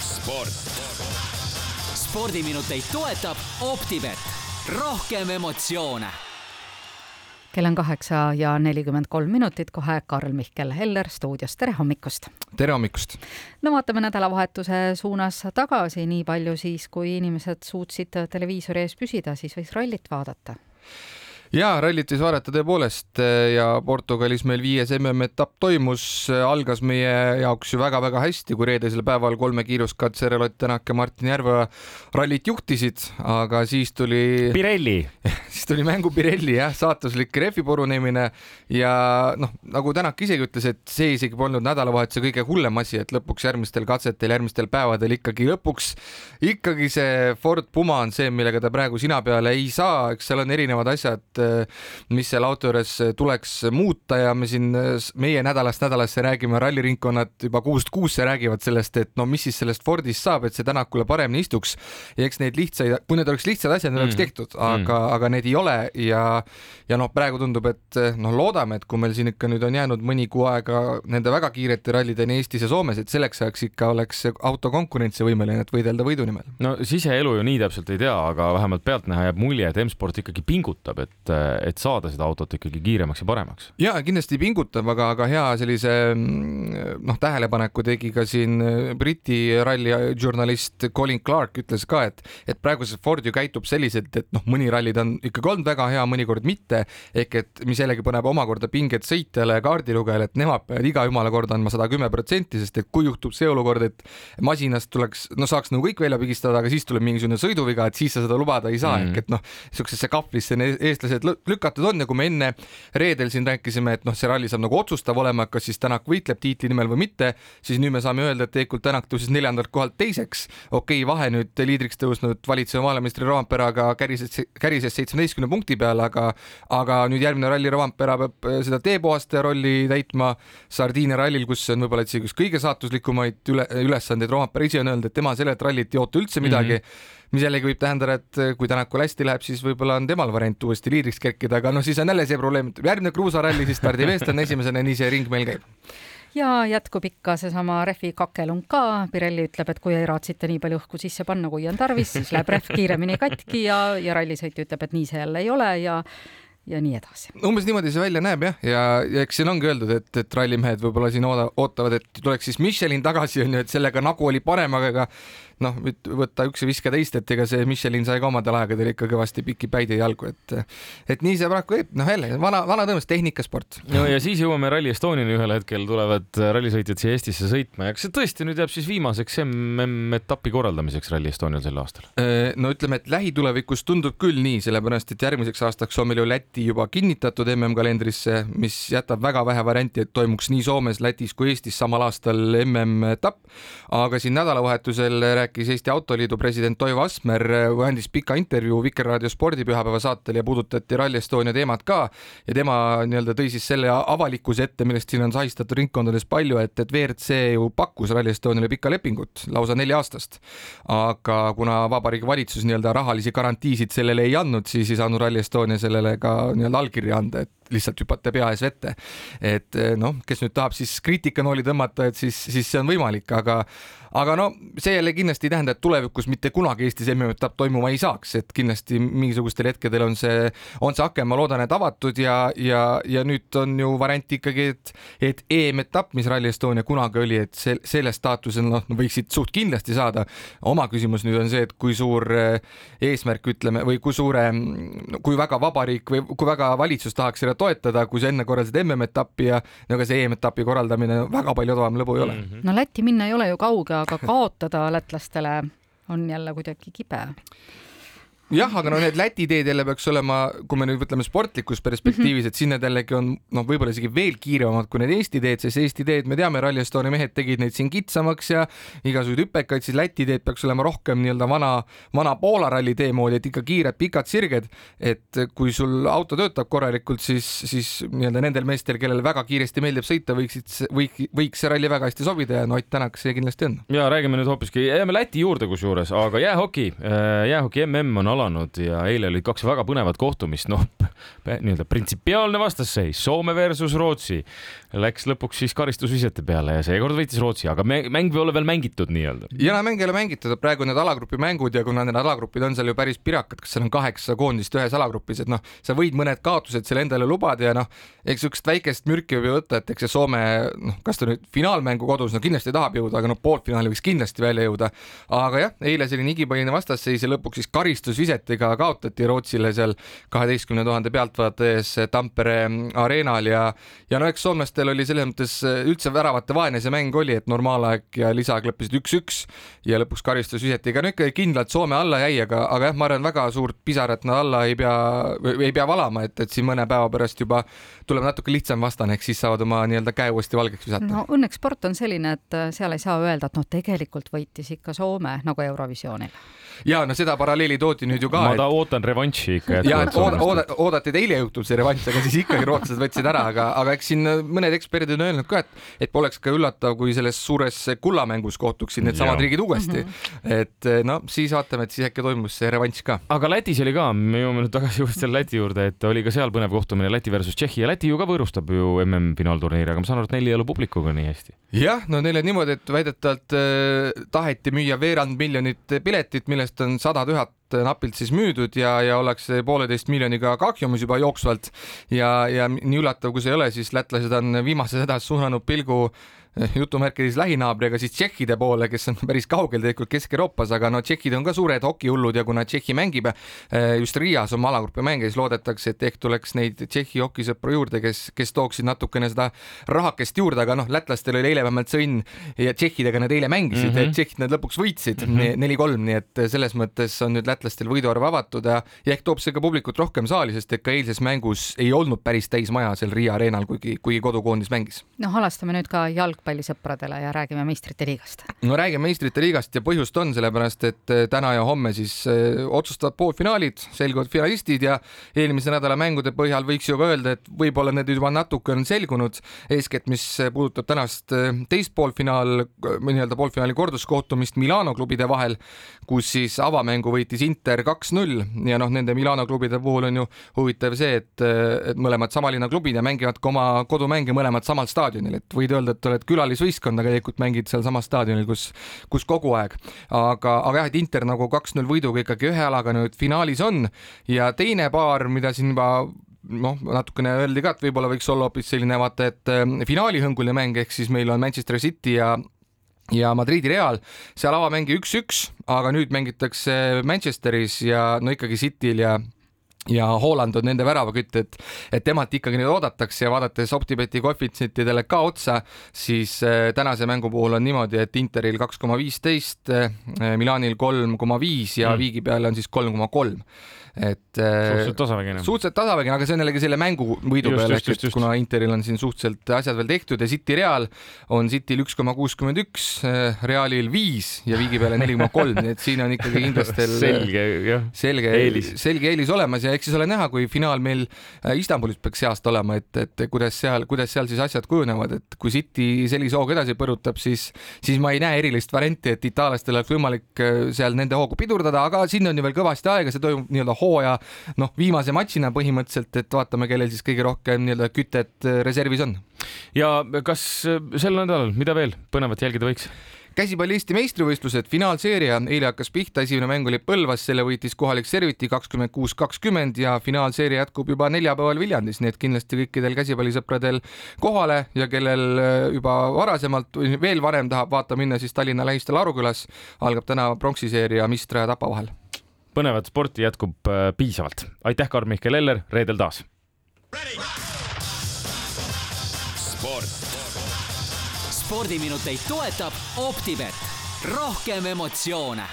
sport. spordiminuteid toetab Optibet, rohkem emotsioone. Kell on kaheksa ja nelikümmend kolm minutit, kohe Karl-Mihkel Heller stuudios, tere hommikust! tere hommikust! no vaatame nädalavahetuse suunas tagasi, nii palju siis, kui inimesed suutsid televiisori ees püsida, siis võiks rallit vaadata ja rallit võis vaadata tõepoolest eh, ja Portugalis meil viies MM-etapp toimus, algas meie jaoks ju väga-väga hästi, kui reedesel päeval kolme kiiruskatsel Ott Tänak ja Martin Järveoja rallit juhtisid, aga siis tuli. Pirelli siis tuli mängu Pirelli jah, saatuslik rehvi purunemine ja noh, nagu Tänak isegi ütles, et see isegi polnud nädalavahetuse kõige hullem asi, et lõpuks järgmistel katsetel, järgmistel päevadel ikkagi lõpuks ikkagi see Ford Puma on see, millega ta praegu sina peale ei saa, eks seal on erinevad asjad et eh, mis selle auto juures tuleks muuta ja me siin, meie nädalast nädalasse räägime, ralliringkonnad juba kuust kuusse räägivad sellest, et no mis siis sellest Fordist saab, et see Tänakule paremini istuks. ja eks neid lihtsaid, kui need oleks lihtsad asjad, need mm. oleks tehtud, aga mm., aga need ei ole ja, ja noh, praegu tundub, et noh, loodame, et kui meil siin ikka nüüd on jäänud mõni kuu aega nende väga kiirete rallideni Eestis ja Soomes, et selleks ajaks ikka oleks auto konkurentsivõimeline, et võidelda võidu nimel. no siseelu ju nii täpselt ei tea, aga vähemalt pealtnäha jääb mulje, et M-sport ikkagi pingutab, et et, et saada seda autot ikkagi kiiremaks ja paremaks. ja kindlasti pingutab, aga, aga hea sellise mm, noh, tähelepaneku tegi ka siin äh, Briti ralli žurnalist Colin Clark ütles ka, et, et praegu see Ford ju käitub selliselt, et noh, mõni ralli ta on ikkagi olnud väga hea, mõnikord mitte, ehk et mis jällegi paneb omakorda pinget sõitjale ja kaardilugejale, et nemad peavad iga jumala kord andma sada kümme protsenti, sest et kui juhtub see olukord, et masinast tuleks, no saaks nagu kõik välja pigistada, aga siis tuleb mingisugune sõiduviga, et siis sa seda lubada ei saa mm., ehk et noh, niisugusesse kahvlisse eestlased lükatud on ja kui me enne reedel siin rääkisime, et noh, see ralli saab nagu otsustav olema, kas siis Tänak võitleb tiitli nimel või mitte, siis nüüd me saame öelda, et tegelikult Tänak tõusis neljandalt kohalt teiseks. okei okay,, vahe nüüd liidriks tõusnud valitseva maailmameistri Rovamperaga kärises, kärises seitsmeteistkümne punkti peale, aga aga nüüd järgmine ralli Rovampera peab äh, seda teepuhastaja rolli täitma Sardiinia rallil, kus on võib-olla isegi üks kõige saatuslikumaid üle, ülesandeid, Rovampera ise on öelnud, et tema sellelt rallilt ei oota üldse midagi mm. -hmm mis jällegi võib tähendada, et eh, kui Tänakul hästi läheb, siis võib-olla on temal variant uuesti liidriks kerkida, aga noh, siis on jälle see probleem, et järgmine kruusaralli siis stardib eestlane esimesena, nii see ring meil käib ja jätkub ikka seesama rehvi kakelung ka. Pirelli ütleb, et kui ei raatsita nii palju õhku sisse panna, kui on tarvis, siis läheb rehv kiiremini katki ja, ja rallisõitja ütleb, et nii see jälle ei ole ja ja nii edasi. umbes niimoodi see välja näeb jah, ja, ja eks siin ongi öeldud, et, et rallimehed võib-olla siin ooda, ootavad, et tuleks siis Michelin tagasi onju, et sellega nagu oli parem, aga ega noh, võtta üks ja viska teist, et ega see Michelin sai ka omadel aegadel ikka kõvasti pikki päid ja jalgu, et et nii see paraku käib, noh jälle vana, vana tõenäoliselt tehnikasport. no ja siis jõuame Rally Estoniani, ühel hetkel tulevad rallisõitjad siia Eestisse sõitma ja kas see tõesti nüüd jääb siis viimaseks MM-etapi korraldamiseks Rally Estonial sel aastal? Äh, no ütleme, et lähitulevikus tundub küll nii, sellepärast et järgmiseks aastaks on meil ju Läti juba kinnitatud MM-kalendrisse, mis jätab väga vähe varianti, et toimuks nii Soomes, Lätis kui Eestis samal aastal MM-etapp. aga siin nädalavahetusel rääkis Eesti Autoliidu president Toivo Asmer, andis pika intervjuu Vikerraadio spordipühapäeva saatel ja puudutati Rally Estonia teemat ka ja tema nii-öelda tõi siis selle avalikkuse ette, millest siin on sahistatud ringkondades palju, et, et WRC ju pakkus Rally Estoniale pikka lepingut, lausa nelja aastast. aga kuna Vabariigi Valitsus nii-öelda rahalisi garantiisid sellele ei andnud, siis ei saanud Rally Estonia sellele ka nii-öelda allkirja anda, et lihtsalt hüpata pea ees vette. et noh, kes nüüd tahab siis kriitikanooli tõmmata, et siis, siis see on võimalik, aga aga no see jälle kindlasti ei tähenda, et tulevikus mitte kunagi Eestis MM-etapp toimuma ei saaks, et kindlasti mingisugustel hetkedel on see, on see aken, ma loodan, et avatud ja, ja, ja nüüd on ju variant ikkagi, et, et EM-etapp, mis Rally Estonia kunagi oli, et see, selle staatuse noh, võiksid suht kindlasti saada. oma küsimus nüüd on see, et kui suur eh, eesmärk, ütleme, või kui suure, kui väga vabariik või kui väga valitsus tahaks seda toetada, kui sa enne korraldasid MM-etappi ja no ega see EM-etapi korraldamine väga palju odavam lõbu ei ole mm. -hmm. no Lätti minna ei ole ju kauge, aga kaotada lätlastele on jälle kuidagi kibe jah, aga no need Läti teed jälle peaks olema, kui me nüüd mõtleme sportlikus perspektiivis, et siin need jällegi on noh, võib-olla isegi veel kiiremad kui need Eesti teed, sest Eesti teed, me teame, Rally Estonia mehed tegid neid siin kitsamaks ja igasuguseid hüpekaid, siis Läti teed peaks olema rohkem nii-öelda vana, vana Poola ralli tee moodi, et ikka kiired pikad sirged. et kui sul auto töötab korralikult, siis, siis nii-öelda nendel meestel, kellele väga kiiresti meeldib sõita, võiksid, võiks, võiks see ralli väga hästi sobida ja no Ott Tänak see kindlasti on. ja räägime nüüd hoopiski, jääme Läti juurde kusjuures, aga jäähoki, äh, jäähoki mm on alanud ja eile olid kaks väga põnevat kohtumist, noh nii-öelda printsipiaalne vastasseis, Soome versus Rootsi. Läks lõpuks siis karistusvisete peale ja seekord võitis Rootsi, aga mäng ei ole veel mängitud nii-öelda. ja no mäng ei ole mängitud, praegu need alagrupi mängud ja kuna need alagrupid on seal ju päris pirakad, kas seal on kaheksa koondist ühes alagrupis, et noh, sa võid mõned kaotused seal endale lubada ja noh, eks siukest väikest mürki võib ju võtta, et eks see Soome, noh, kas ta nüüd finaalmängu kodus, no kindlasti tahab jõuda, aga noh, poolfinaali võiks kindlasti välja jõuda. aga jah, eile selline igipõline vastasseis ja lõpuks siis karistusvisetega kaotati Rootsile seal kaheteistkümne tuhande pealtvaataja ees Tampere areenal ja, ja no eks soomlastel oli selles mõttes üldse väravate vaene see mäng oli, et normaalaeg ja lisaga lõppesid üks-üks ja lõpuks karistusvisetiga, no ikka kindlalt Soome alla jäi, aga, aga jah, ma arvan, väga suurt pisarat nad alla ei pea, ei pea valama, et, et siin mõne päeva pärast juba tuleb natuke lihtsam vastane, ehk siis saavad oma nii-öelda käe uuesti valgeks visata. no õnneks sport on selline, et seal ei saa öelda, et noh, tegelikult võitis ikka Soome nagu Eurovisioonil ja no seda paralleeli toodi nüüd ju ka. ma et... ootan revanši ikka. ja, et ooda, ooda, oodati, et eile õhtul see revanš, aga siis ikkagi rootslased võtsid ära, aga, aga eks siin mõned eksperdid on öelnud ka, et, et poleks ka üllatav, kui selles suures kullamängus kohtuksid needsamad riigid uuesti mm. -hmm. et no siis vaatame, et siis äkki toimus see revanš ka. aga Lätis oli ka, me jõuame nüüd tagasi just selle Läti juurde, et oli ka seal põnev kohtumine Läti versus Tšehhi ja Läti ju ka võõrustab ju MM-finaalturniiri, aga ma saan aru, et neil ei ole publikuga nii hästi. jah, no neil on niimoodi, et väidetavalt äh, taheti müüa veerand miljonit piletit, millest on sada tuhat napilt siis müüdud ja, ja ollakse pooleteist miljoniga kahjumis juba jooksvalt ja, ja nii üllatav, kui see ei ole, siis lätlased on viimases hädas suunanud pilgu jutumärkides lähinaabriga siis tšehhide poole, kes on päris kaugel tegelikult Kesk-Euroopas, aga no tšehhid on ka suured hokihullud ja kuna Tšehhi mängib eh, just Riias oma alagrupi mänge, siis loodetakse, et ehk tuleks neid Tšehhi hokisõpru juurde, kes, kes tooksid natukene seda rahakest juurde, aga noh, lätlastel oli eile vähemalt see õnn ja tšehhidega nad eile mängisid mm, -hmm. tšehhid nad lõpuks võitsid neli-kolm mm -hmm., nii et selles mõttes on nüüd lätlastel võiduarv avatud ja, ja ehk toob see ka publikut rohkem saali, sest et ka eilses mängus ei olnud päris täis maja seal Riia areenal, kuigi, kuigi kodukoondis mängis. noh, halastame nüüd ka jalgpalli jalgpallisõpradele ja räägime meistrite liigast. no räägime meistrite liigast ja põhjust on, sellepärast et eh, täna ja homme siis eh, otsustavad poolfinaalid, selguvad finalistid ja eelmise nädala mängude põhjal võiks ju ka öelda, et võib-olla need juba natuke on selgunud, eeskätt mis puudutab tänast eh, teist poolfinaal, nii-öelda poolfinaali korduskohtumist Milano klubide vahel, kus siis avamängu võitis Inter kaks-null ja noh, nende Milano klubide puhul on ju huvitav see, et, et mõlemad sama linna klubid ja mängivad ka oma kodumänge mõlemad samal staadionil, et võid öelda, et oled külalisvõistkond, aga tegelikult mängid sealsamas staadionil, kus, kus kogu aeg. aga, aga jah, et Inter nagu kaks-null võiduga ikkagi ühe jalaga nüüd finaalis on ja teine paar, mida siin juba noh, natukene öeldi ka, et võib-olla võiks olla hoopis selline vaata, et äh, finaalihõnguline mäng, ehk siis meil on Manchester City ja ja Madridi Real, seal avamäng üks-üks, aga nüüd mängitakse Manchesteris ja no ikkagi Cityl ja ja Haaland on nende väravakütt, et, et temalt ikkagi nüüd oodatakse ja vaadates Optibeti koefitsientidele ka otsa, siis äh, tänase mängu puhul on niimoodi, et Interil kaks koma viisteist, äh, Milanil kolm koma viis ja mm. viigi peale on siis kolm koma kolm et äh, suhteliselt tasavägine. suhteliselt tasavägine, aga see on jällegi selle mängu võidu peale, ehk et kuna Interil on siin suhteliselt asjad veel tehtud ja City Real on Cityl üks koma kuuskümmend üks, äh, Realil viis ja viigi peale neli koma kolm, nii et siin on ikkagi inglastel selge, selge eelis, selge eelis olemas ja eks siis ole näha, kui finaal meil äh, Istanbulis peaks see aasta olema, et, et kuidas seal, kuidas seal siis asjad kujunevad, et kui City sellise hooga edasi põrutab, siis, siis ma ei näe erilist varianti, et itaallastel oleks võimalik seal nende hoogu pidurdada, aga siin on ju veel kõvasti aega, see toimub nii-öelda hooaja noh, viimase matšina põhimõtteliselt, et vaatame, kellel siis kõige rohkem nii-öelda kütet äh, reservis on. ja kas äh, sel nädalal, mida veel põnevat jälgida võiks? käsipalli Eesti meistrivõistlused, finaalseeria, eile hakkas pihta, esimene mäng oli Põlvas, selle võitis kohalik Serviti kakskümmend kuus, kakskümmend ja finaalseeria jätkub juba neljapäeval Viljandis, nii et kindlasti kõikidel käsipallisõpradel kohale ja kellel äh, juba varasemalt või veel varem tahab vaata minna, siis Tallinna lähistel Arukülas algab täna pronksiseeria Mistra ja Tapa vahel põnevat sporti jätkub äh, piisavalt. aitäh, Karl-Mihkel Eller, reedel taas. spordiminuteid toetab Optibet, rohkem emotsioone